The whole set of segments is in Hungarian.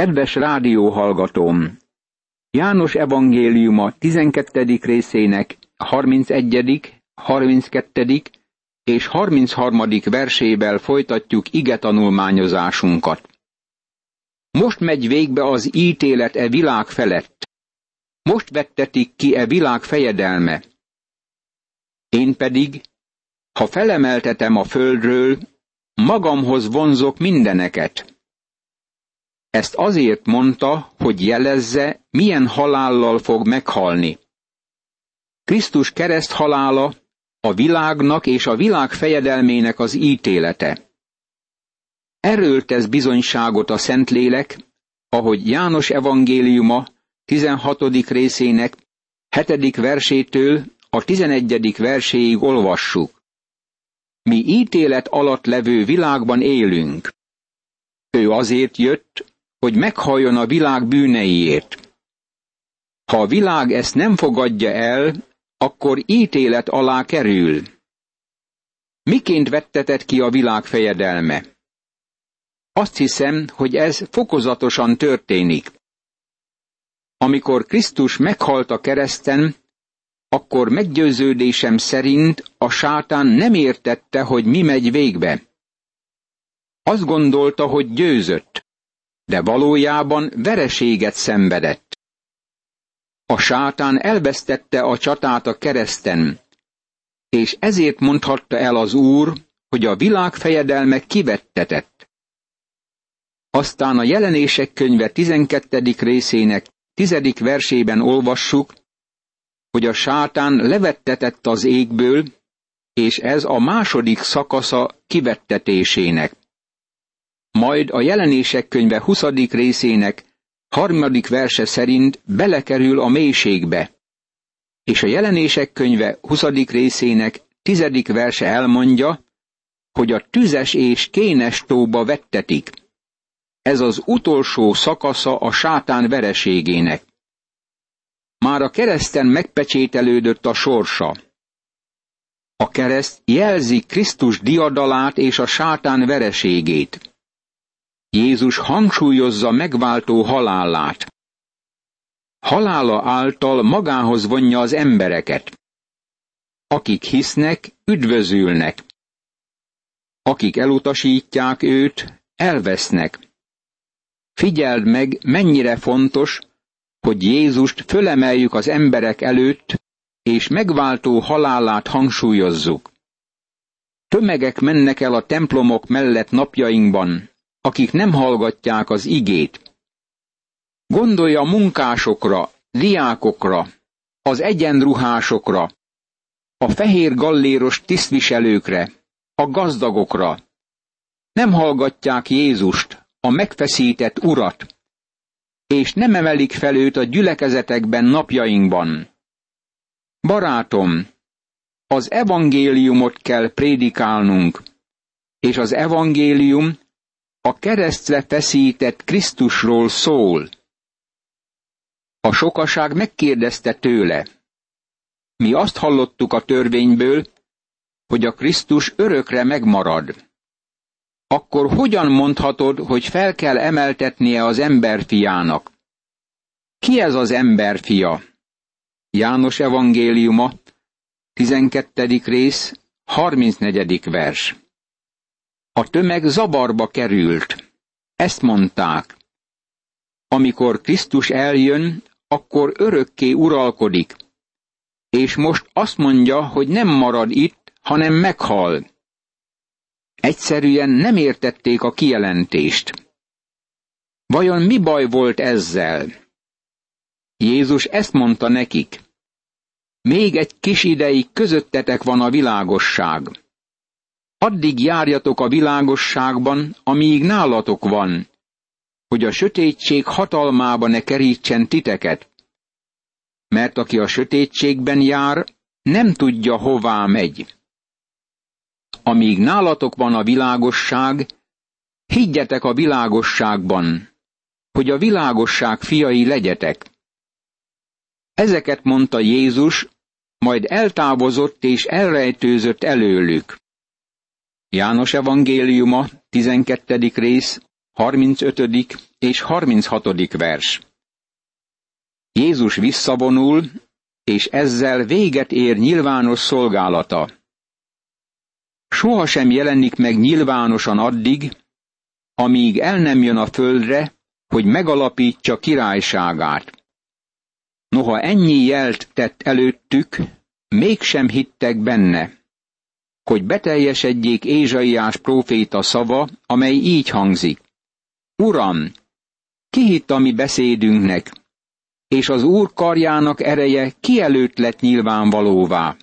Kedves rádióhallgatóm! János evangéliuma 12. részének 31., 32. és 33. versével folytatjuk ige tanulmányozásunkat. Most megy végbe az ítélet e világ felett. Most vettetik ki e világ fejedelme. Én pedig, ha felemeltetem a földről, magamhoz vonzok mindeneket. Ezt azért mondta, hogy jelezze, milyen halállal fog meghalni. Krisztus kereszt halála a világnak és a világ fejedelmének az ítélete. Erről tesz bizonyságot a Szentlélek, ahogy János evangéliuma 16. részének 7. versétől a 11. verséig olvassuk. Mi ítélet alatt levő világban élünk. Ő azért jött, hogy meghalljon a világ bűneiért. Ha a világ ezt nem fogadja el, akkor ítélet alá kerül. Miként vettetett ki a világ fejedelme? Azt hiszem, hogy ez fokozatosan történik. Amikor Krisztus meghalt a kereszten, akkor meggyőződésem szerint a sátán nem értette, hogy mi megy végbe. Azt gondolta, hogy győzött, de valójában vereséget szenvedett. A sátán elvesztette a csatát a kereszten, és ezért mondhatta el az Úr, hogy a világ fejedelme kivettetett. Aztán a jelenések könyve 12. részének 10. versében olvassuk, hogy a sátán levettetett az égből, és ez a második szakasza kivettetésének. Majd a jelenések könyve 20. részének harmadik verse szerint belekerül a mélységbe, és a jelenések könyve 20. részének tizedik verse elmondja, hogy a tüzes és kénes tóba vettetik. Ez az utolsó szakasza a sátán vereségének. Már a kereszten megpecsételődött a sorsa. A kereszt jelzi Krisztus diadalát és a sátán vereségét. Jézus hangsúlyozza megváltó halálát. Halála által magához vonja az embereket. Akik hisznek, üdvözülnek. Akik elutasítják őt, elvesznek. Figyeld meg, mennyire fontos, hogy Jézust fölemeljük az emberek előtt, és megváltó halálát hangsúlyozzuk. Tömegek mennek el a templomok mellett napjainkban, akik nem hallgatják az igét. Gondolja a munkásokra, diákokra, az egyenruhásokra, a fehér galléros tisztviselőkre, a gazdagokra. Nem hallgatják Jézust, a megfeszített urat, és nem emelik fel őt a gyülekezetekben napjainkban. Barátom, az evangéliumot kell prédikálnunk, és az evangélium a keresztre feszített Krisztusról szól. A sokaság megkérdezte tőle. Mi azt hallottuk a törvényből, hogy a Krisztus örökre megmarad. Akkor hogyan mondhatod, hogy fel kell emeltetnie az emberfiának? Ki ez az emberfia? János evangéliuma, 12. rész, 34. vers. A tömeg zavarba került. Ezt mondták. Amikor Krisztus eljön, akkor örökké uralkodik. És most azt mondja, hogy nem marad itt, hanem meghal. Egyszerűen nem értették a kijelentést. Vajon mi baj volt ezzel? Jézus ezt mondta nekik. Még egy kis ideig közöttetek van a világosság. Addig járjatok a világosságban, amíg nálatok van, hogy a sötétség hatalmába ne kerítsen titeket. Mert aki a sötétségben jár, nem tudja, hová megy. Amíg nálatok van a világosság, higgyetek a világosságban, hogy a világosság fiai legyetek. Ezeket mondta Jézus, majd eltávozott és elrejtőzött előlük. János evangéliuma, 12. rész, 35. és 36. vers. Jézus visszavonul, és ezzel véget ér nyilvános szolgálata. Soha sem jelenik meg nyilvánosan addig, amíg el nem jön a földre, hogy megalapítsa királyságát. Noha ennyi jelt tett előttük, mégsem hittek benne, hogy beteljesedjék Ézsaiás próféta szava, amely így hangzik. Uram, ki hitt a mi beszédünknek, és az Úr karjának ereje ki előtt lett nyilvánvalóvá.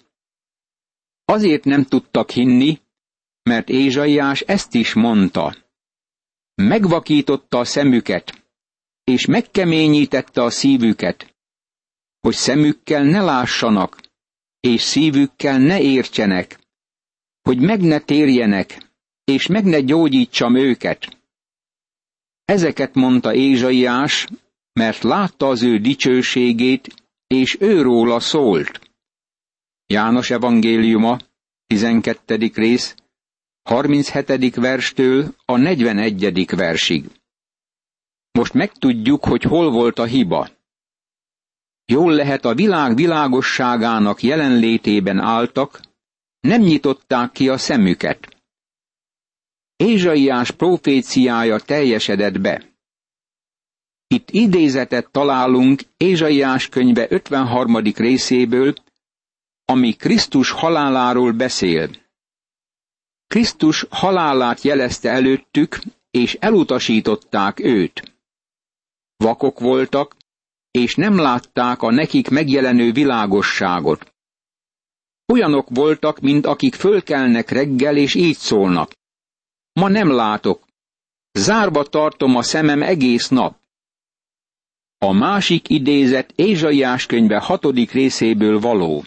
Azért nem tudtak hinni, mert Ézsaiás ezt is mondta. Megvakította a szemüket, és megkeményítette a szívüket, hogy szemükkel ne lássanak, és szívükkel ne értsenek, hogy meg ne térjenek, és meg ne gyógyítsam őket. Ezeket mondta Ézsaiás, mert látta az ő dicsőségét, és őróla szólt. János evangéliuma, 12. rész, 37. verstől a 41. versig. Most megtudjuk, hogy hol volt a hiba. Jól lehet a világ világosságának jelenlétében álltak, nem nyitották ki a szemüket. Ézsaiás proféciája teljesedett be. Itt idézetet találunk Ézsaiás könyve 53. részéből, ami Krisztus haláláról beszél. Krisztus halálát jelezte előttük, és elutasították őt. Vakok voltak, és nem látták a nekik megjelenő világosságot. Olyanok voltak, mint akik fölkelnek reggel, és így szólnak. Ma nem látok. Zárba tartom a szemem egész nap. A másik idézet Ézsaiás könyve hatodik részéből való.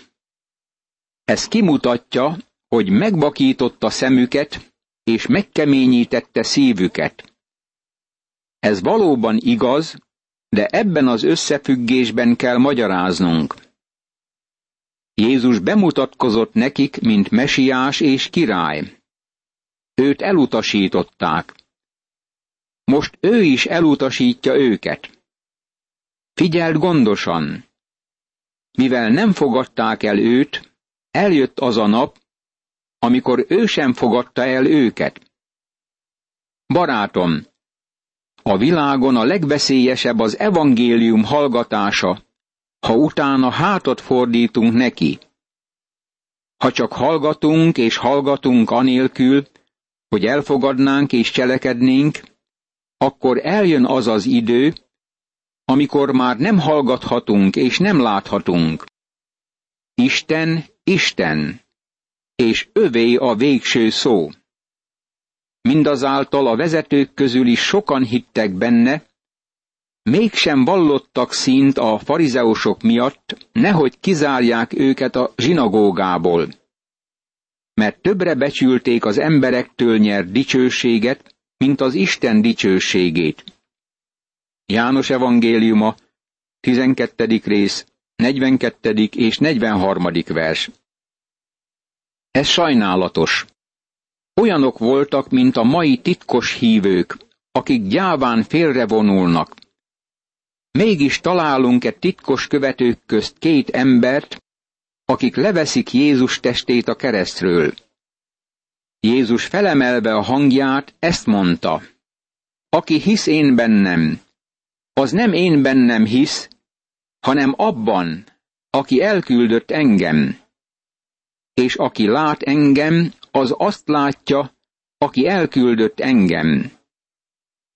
Ez kimutatja, hogy megbakította szemüket, és megkeményítette szívüket. Ez valóban igaz, de ebben az összefüggésben kell magyaráznunk. Jézus bemutatkozott nekik, mint mesiás és király. Őt elutasították. Most ő is elutasítja őket. Figyeld gondosan! Mivel nem fogadták el őt, eljött az a nap, amikor ő sem fogadta el őket. Barátom, a világon a legveszélyesebb az evangélium hallgatása, ha utána hátat fordítunk neki. Ha csak hallgatunk és hallgatunk anélkül, hogy elfogadnánk és cselekednénk, akkor eljön az az idő, amikor már nem hallgathatunk és nem láthatunk. Isten, Isten, és övé a végső szó. Mindazáltal a vezetők közül is sokan hittek benne, mégsem vallottak szint a farizeusok miatt, nehogy kizárják őket a zsinagógából. Mert többre becsülték az emberektől nyert dicsőséget, mint az Isten dicsőségét. János evangéliuma, 12. rész, 42. és 43. vers. Ez sajnálatos. Olyanok voltak, mint a mai titkos hívők, akik gyáván félrevonulnak. Mégis találunk-e titkos követők közt két embert, akik leveszik Jézus testét a keresztről. Jézus felemelve a hangját ezt mondta. Aki hisz én bennem, az nem én bennem hisz, hanem abban, aki elküldött engem. És aki lát engem, az azt látja, aki elküldött engem.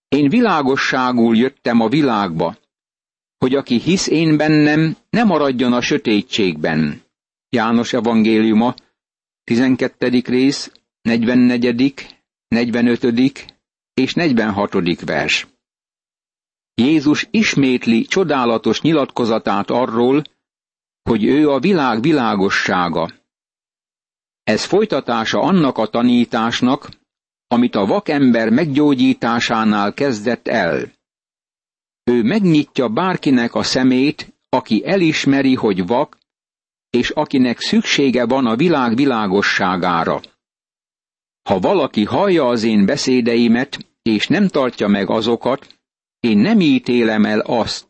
Én világosságul jöttem a világba, hogy aki hisz én bennem, ne maradjon a sötétségben. János evangéliuma, 12. rész, 44., 45. és 46. vers. Jézus ismétli csodálatos nyilatkozatát arról, hogy ő a világ világossága. Ez folytatása annak a tanításnak, amit a vakember meggyógyításánál kezdett el. Ő megnyitja bárkinek a szemét, aki elismeri, hogy vak, és akinek szüksége van a világ világosságára. Ha valaki hallja az én beszédeimet, és nem tartja meg azokat, én nem ítélem el azt,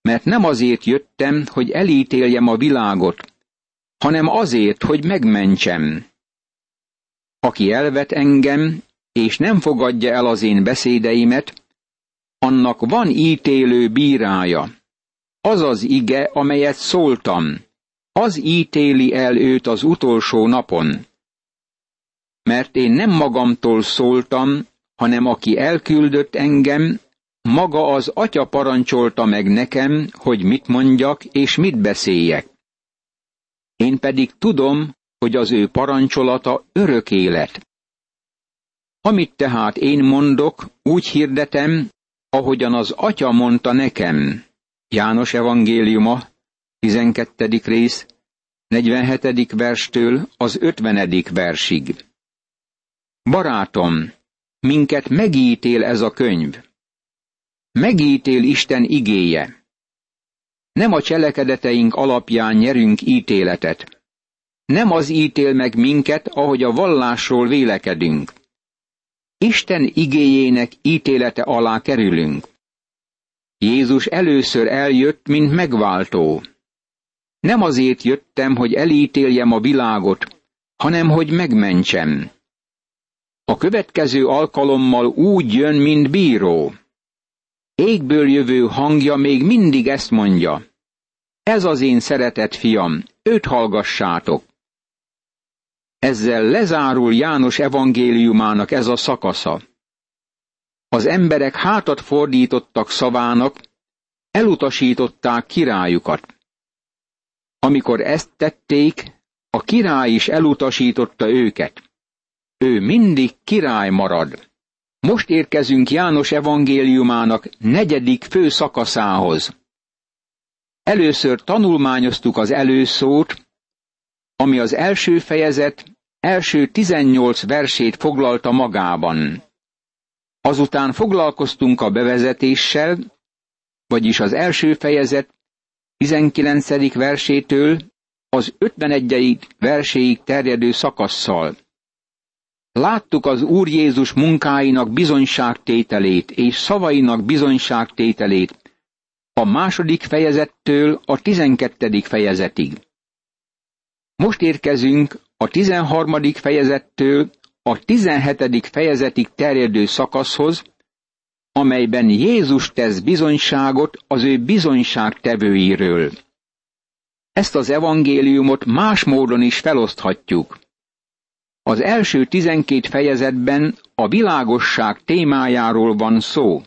mert nem azért jöttem, hogy elítéljem a világot, hanem azért, hogy megmentsem. Aki elvet engem, és nem fogadja el az én beszédeimet, annak van ítélő bírája. Az az ige, amelyet szóltam, az ítéli el őt az utolsó napon. Mert én nem magamtól szóltam, hanem aki elküldött engem, maga az atya parancsolta meg nekem, hogy mit mondjak és mit beszéljek. Én pedig tudom, hogy az ő parancsolata örök élet. Amit tehát én mondok, úgy hirdetem, ahogyan az atya mondta nekem. János evangéliuma, 12. rész, 47. verstől az 50. versig. Barátom, minket megítél ez a könyv. Megítél Isten igéje. Nem a cselekedeteink alapján nyerünk ítéletet. Nem az ítél meg minket, ahogy a vallásról vélekedünk. Isten igéjének ítélete alá kerülünk. Jézus először eljött, mint megváltó. Nem azért jöttem, hogy elítéljem a világot, hanem hogy megmentsem. A következő alkalommal úgy jön, mint bíró. Égből jövő hangja még mindig ezt mondja. Ez az én szeretett fiam, őt hallgassátok. Ezzel lezárul János evangéliumának ez a szakasza. Az emberek hátat fordítottak szavának, elutasították királyukat. Amikor ezt tették, a király is elutasította őket. Ő mindig király marad. Most érkezünk János evangéliumának negyedik fő szakaszához. Először tanulmányoztuk az előszót, ami az első fejezet első tizennyolc versét foglalta magában. Azután foglalkoztunk a bevezetéssel, vagyis az első fejezet 19. versétől az 51. verséig terjedő szakasszal. Láttuk az Úr Jézus munkáinak bizonyságtételét és szavainak bizonyságtételét a második fejezettől a tizenkettedik fejezetig. Most érkezünk a tizenharmadik fejezettől a tizenhetedik fejezetig terjedő szakaszhoz, amelyben Jézus tesz bizonyságot az ő bizonyságtevőiről. Ezt az evangéliumot más módon is feloszthatjuk. Az első tizenkét fejezetben a világosság témájáról van szó.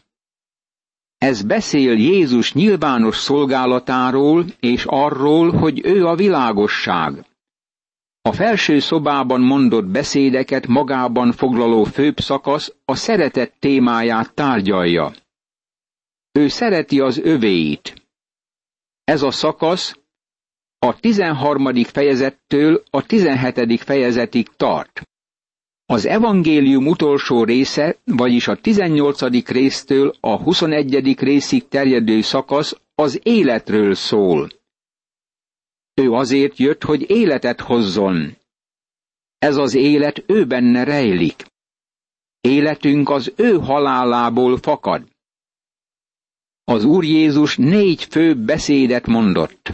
Ez beszél Jézus nyilvános szolgálatáról és arról, hogy ő a világosság. A felső szobában mondott beszédeket magában foglaló főbb szakasz a szeretet témáját tárgyalja. Ő szereti az övéit. Ez a szakasz a 13. fejezettől a 17. fejezetig tart. Az evangélium utolsó része, vagyis a 18. résztől a 21. részig terjedő szakasz az életről szól. Ő azért jött, hogy életet hozzon. Ez az élet ő benne rejlik. Életünk az ő halálából fakad. Az Úr Jézus négy fő beszédet mondott.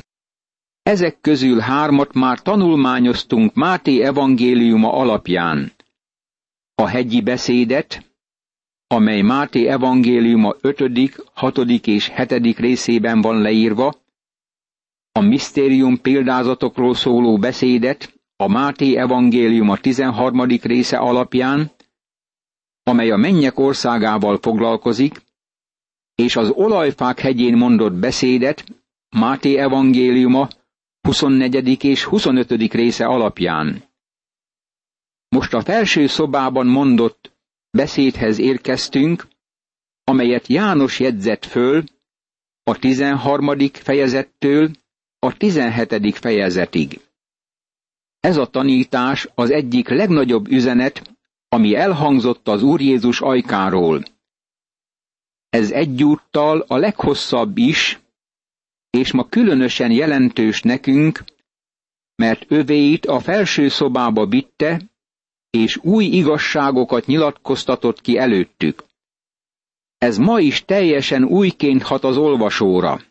Ezek közül hármat már tanulmányoztunk Máté evangéliuma alapján. A hegyi beszédet, amely Máté evangéliuma 5., 6. és 7. részében van leírva, a misztérium példázatokról szóló beszédet a Máté evangélium a 13. része alapján, amely a mennyek országával foglalkozik, és az olajfák hegyén mondott beszédet Máté evangéliuma 24. és 25. része alapján. Most a felső szobában mondott beszédhez érkeztünk, amelyet János jegyzett föl a 13. fejezettől a 17. fejezetig. Ez a tanítás az egyik legnagyobb üzenet, ami elhangzott az Úr Jézus ajkáról. Ez egyúttal a leghosszabb is, és ma különösen jelentős nekünk, mert övéit a felső szobába vitte, és új igazságokat nyilatkoztatott ki előttük. Ez ma is teljesen újként hat az olvasóra.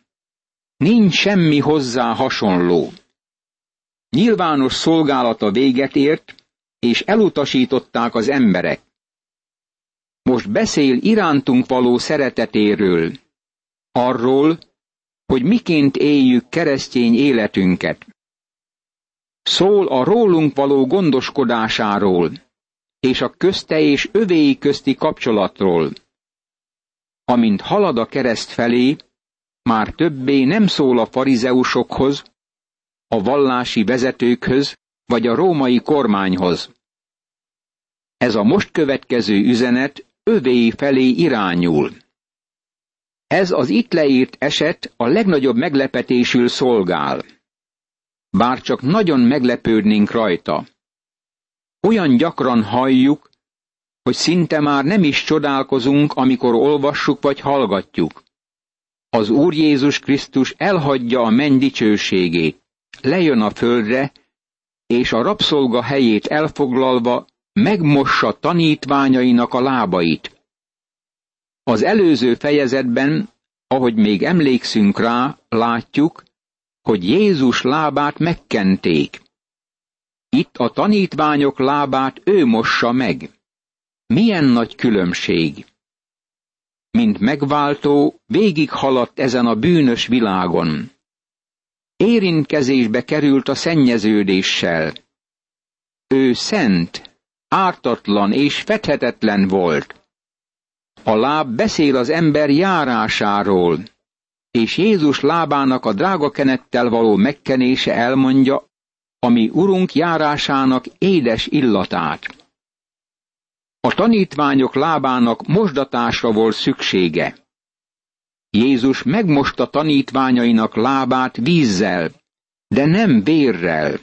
Nincs semmi hozzá hasonló. Nyilvános szolgálata véget ért, és elutasították az emberek. Most beszél irántunk való szeretetéről, arról, hogy miként éljük keresztény életünket. Szól a rólunk való gondoskodásáról, és a közte és övéi közti kapcsolatról. Amint halad a kereszt felé, már többé nem szól a farizeusokhoz, a vallási vezetőkhöz, vagy a római kormányhoz. Ez a most következő üzenet övé felé irányul. Ez az itt leírt eset a legnagyobb meglepetésül szolgál. Bár csak nagyon meglepődnénk rajta. Olyan gyakran halljuk, hogy szinte már nem is csodálkozunk, amikor olvassuk vagy hallgatjuk. Az Úr Jézus Krisztus elhagyja a menny dicsőségét, lejön a földre, és a rabszolga helyét elfoglalva megmossa tanítványainak a lábait. Az előző fejezetben, ahogy még emlékszünk rá, látjuk, hogy Jézus lábát megkenték. Itt a tanítványok lábát ő mossa meg. Milyen nagy különbség! Mint megváltó, végighaladt ezen a bűnös világon. Érintkezésbe került a szennyeződéssel. Ő szent, ártatlan és fethetetlen volt. A láb beszél az ember járásáról, és Jézus lábának a drága kenettel való megkenése elmondja, ami Urunk járásának édes illatát. A tanítványok lábának mosdatásra volt szüksége. Jézus megmosta tanítványainak lábát vízzel, de nem vérrel.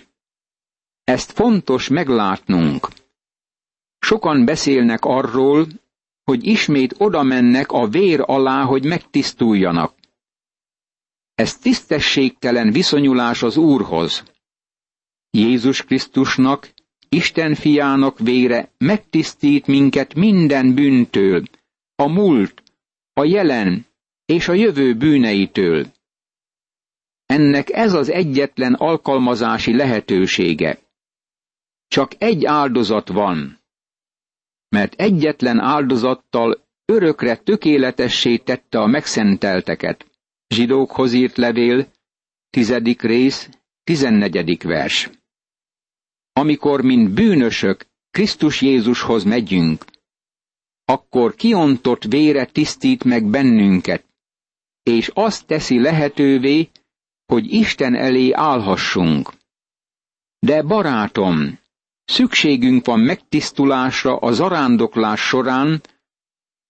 Ezt fontos meglátnunk. Sokan beszélnek arról, hogy ismét oda mennek a vér alá, hogy megtisztuljanak. Ez tisztességtelen viszonyulás az Úrhoz. Jézus Krisztusnak, Isten fiának vére megtisztít minket minden bűntől, a múlt, a jelen és a jövő bűneitől. Ennek ez az egyetlen alkalmazási lehetősége. Csak egy áldozat van, mert egyetlen áldozattal örökre tökéletessé tette a megszentelteket. Zsidókhoz írt levél, tizedik rész, tizennegyedik vers. Amikor, mint bűnösök, Krisztus Jézushoz megyünk, akkor kiontott vére tisztít meg bennünket, és azt teszi lehetővé, hogy Isten elé állhassunk. De barátom, szükségünk van megtisztulásra a zarándoklás során,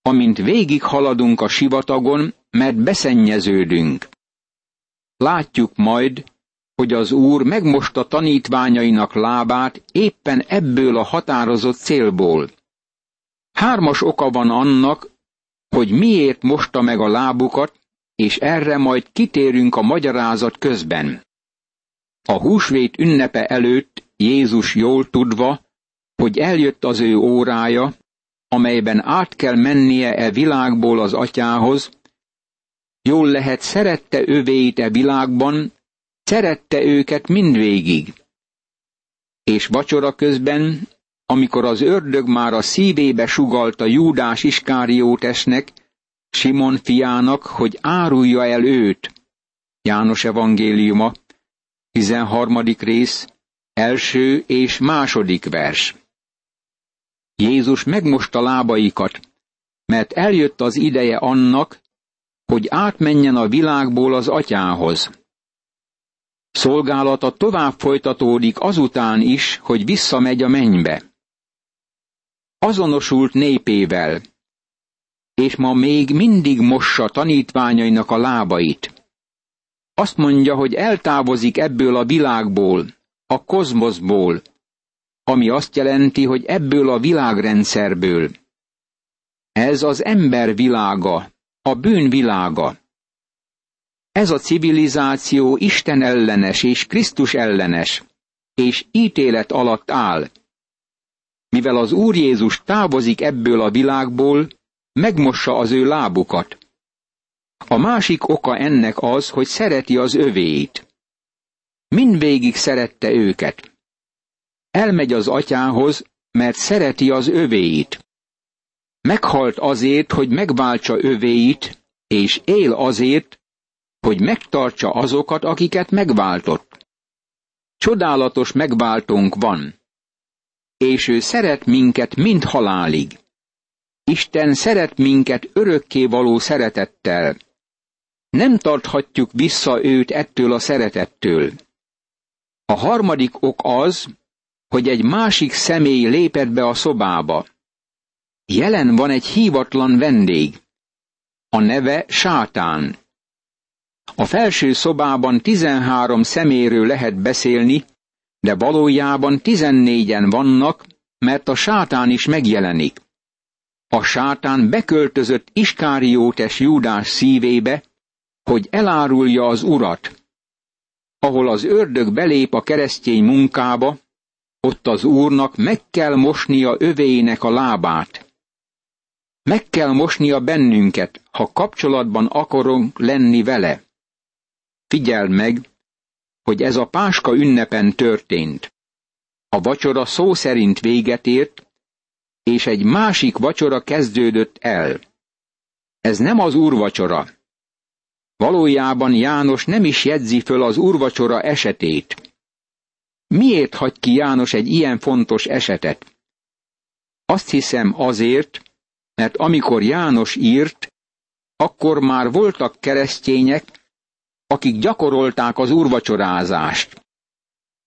amint végig haladunk a sivatagon, mert beszennyeződünk. Látjuk majd, hogy az Úr megmosta tanítványainak lábát éppen ebből a határozott célból. Hármas oka van annak, hogy miért mosta meg a lábukat, és erre majd kitérünk a magyarázat közben. A húsvét ünnepe előtt Jézus jól tudva, hogy eljött az ő órája, amelyben át kell mennie e világból az atyához, jól lehet szerette övéit e világban, szerette őket mindvégig. És vacsora közben, amikor az ördög már a szívébe sugalta Júdás Iskáriótesnek, Simon fiának, hogy árulja el őt. János evangéliuma, 13. rész, első és második vers. Jézus megmosta lábaikat, mert eljött az ideje annak, hogy átmenjen a világból az atyához. Szolgálata tovább folytatódik azután is, hogy visszamegy a mennybe. Azonosult népével, és ma még mindig mossa tanítványainak a lábait. Azt mondja, hogy eltávozik ebből a világból, a kozmoszból, ami azt jelenti, hogy ebből a világrendszerből. Ez az ember világa, a bűn világa. Ez a civilizáció Isten ellenes és Krisztus ellenes, és ítélet alatt áll. mivel az Úr Jézus távozik ebből a világból, megmossa az ő lábukat. A másik oka ennek az, hogy szereti az övéit. Mindvégig szerette őket. Elmegy az atyához, mert szereti az övéit. Meghalt azért, hogy megváltsa övéit, és él azért, hogy megtartsa azokat, akiket megváltott. Csodálatos megváltónk van, és ő szeret minket mind halálig. Isten szeret minket örökké való szeretettel. Nem tarthatjuk vissza őt ettől a szeretettől. A harmadik ok az, hogy egy másik személy lépett be a szobába. Jelen van egy hívatlan vendég. A neve Sátán. A felső szobában tizenhárom szeméről lehet beszélni, de valójában tizennégyen vannak, mert a sátán is megjelenik. A sátán beköltözött Iskáriótes Júdás szívébe, hogy elárulja az urat. Ahol az ördög belép a keresztény munkába, ott az úrnak meg kell mosnia övéinek a lábát. Meg kell mosnia bennünket, ha kapcsolatban akarunk lenni vele. Figyeld meg, hogy ez a Páska ünnepen történt. A vacsora szó szerint véget ért, és egy másik vacsora kezdődött el. Ez nem az úrvacsora. Valójában János nem is jegyzi föl az úrvacsora esetét. Miért hagy ki János egy ilyen fontos esetet? Azt hiszem azért, mert amikor János írt, akkor már voltak keresztények, akik gyakorolták az úrvacsorázást.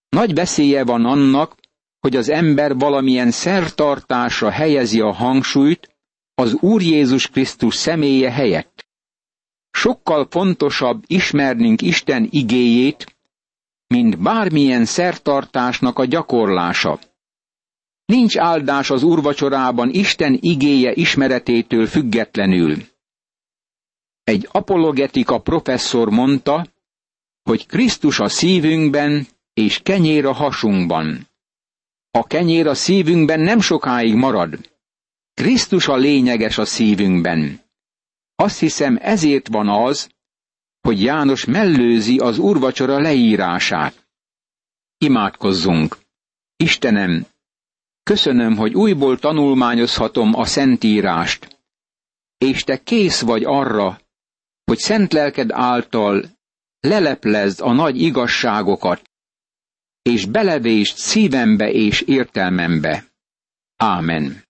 Nagy veszélye van annak, hogy az ember valamilyen szertartásra helyezi a hangsúlyt az Úr Jézus Krisztus személye helyett. Sokkal fontosabb ismernünk Isten igéjét, mint bármilyen szertartásnak a gyakorlása. Nincs áldás az úrvacsorában Isten igéje ismeretétől függetlenül. Egy apologetika professzor mondta, hogy Krisztus a szívünkben és kenyér a hasunkban. A kenyér a szívünkben nem sokáig marad. Krisztus a lényeges a szívünkben. Azt hiszem ezért van az, hogy János mellőzi az urvacsora leírását. Imádkozzunk! Istenem, köszönöm, hogy újból tanulmányozhatom a Szentírást, és te kész vagy arra, hogy szent lelked által leleplezd a nagy igazságokat, és belevést szívembe és értelmembe. Ámen.